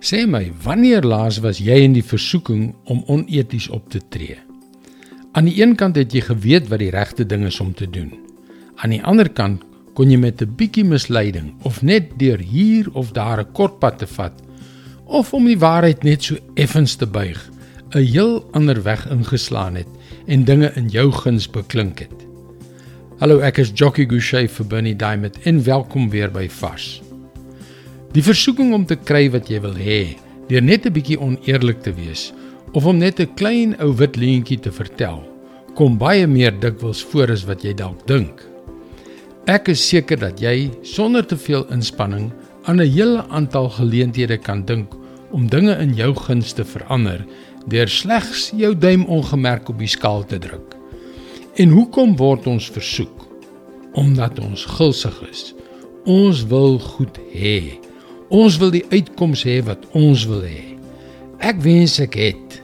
Sê my, wanneer laas was jy in die versoeking om oneties op te tree? Aan die een kant het jy geweet wat die regte ding is om te doen. Aan die ander kant kon jy met 'n bietjie misleiding of net deur hier of daar 'n kort pad te vat of om die waarheid net so effens te buig, 'n heel ander weg ingeslaan het en dinge in jou guns beklink het. Hallo, ek is Jockey Gouchee vir Bernie Diamond en welkom weer by Vars. Die versoeking om te kry wat jy wil hê, deur net 'n bietjie oneerlik te wees of om net 'n klein ou wit leentjie te vertel, kom baie meer dikwels voor as wat jy dalk dink. Ek is seker dat jy sonder te veel inspanning aan 'n hele aantal geleenthede kan dink om dinge in jou guns te verander deur slegs jou duim ongemerk op die skaal te druk. En hoekom word ons versoek? Omdat ons gulsig is. Ons wil goed hê. Ons wil die uitkoms hê wat ons wil hê. Ek wens ek het.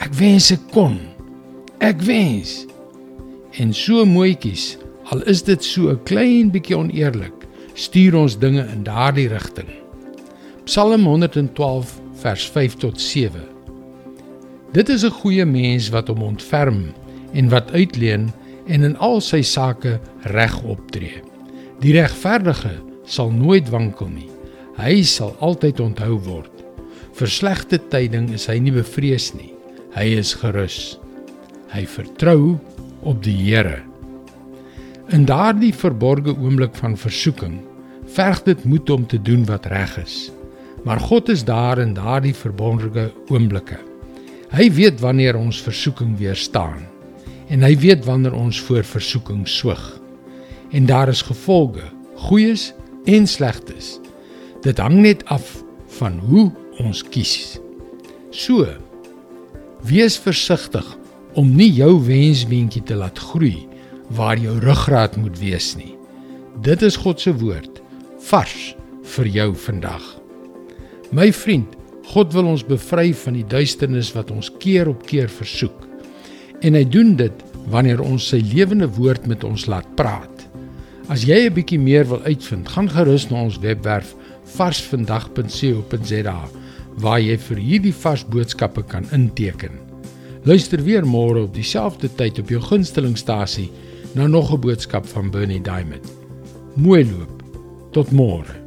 Ek wens ek kon. Ek wens. En so mooietjies, al is dit so 'n klein bietjie oneerlik, stuur ons dinge in daardie rigting. Psalm 112 vers 5 tot 7. Dit is 'n goeie mens wat hom ontferm en wat uitleen en in al sy sake reg optree. Die regverdige sal nooit wankel nie. Hy sal altyd onthou word. Vir slegte tyding is hy nie bevrees nie. Hy is gerus. Hy vertrou op die Here. In daardie verborgde oomblik van versoeking, verg dit moed om te doen wat reg is. Maar God is daar in daardie verborgde oomblikke. Hy weet wanneer ons versoeking weerstaan en hy weet wanneer ons voor versoeking soeg. En daar is gevolge, goeies en slegtes. Dit hang net af van hoe ons kies. So wees versigtig om nie jou wensbeentjie te laat groei waar jou ruggraat moet wees nie. Dit is God se woord vars vir jou vandag. My vriend, God wil ons bevry van die duisternis wat ons keer op keer versoek. En hy doen dit wanneer ons sy lewende woord met ons laat praat. As jy 'n bietjie meer wil uitvind, gaan gerus na ons webwerf varsvandag.co.za waar jy vir hierdie vars boodskappe kan inteken. Luister weer môre op dieselfde tyd op jou gunstelingstasie na nog 'n boodskap van Bernie Diamond. Mooi loop. Tot môre.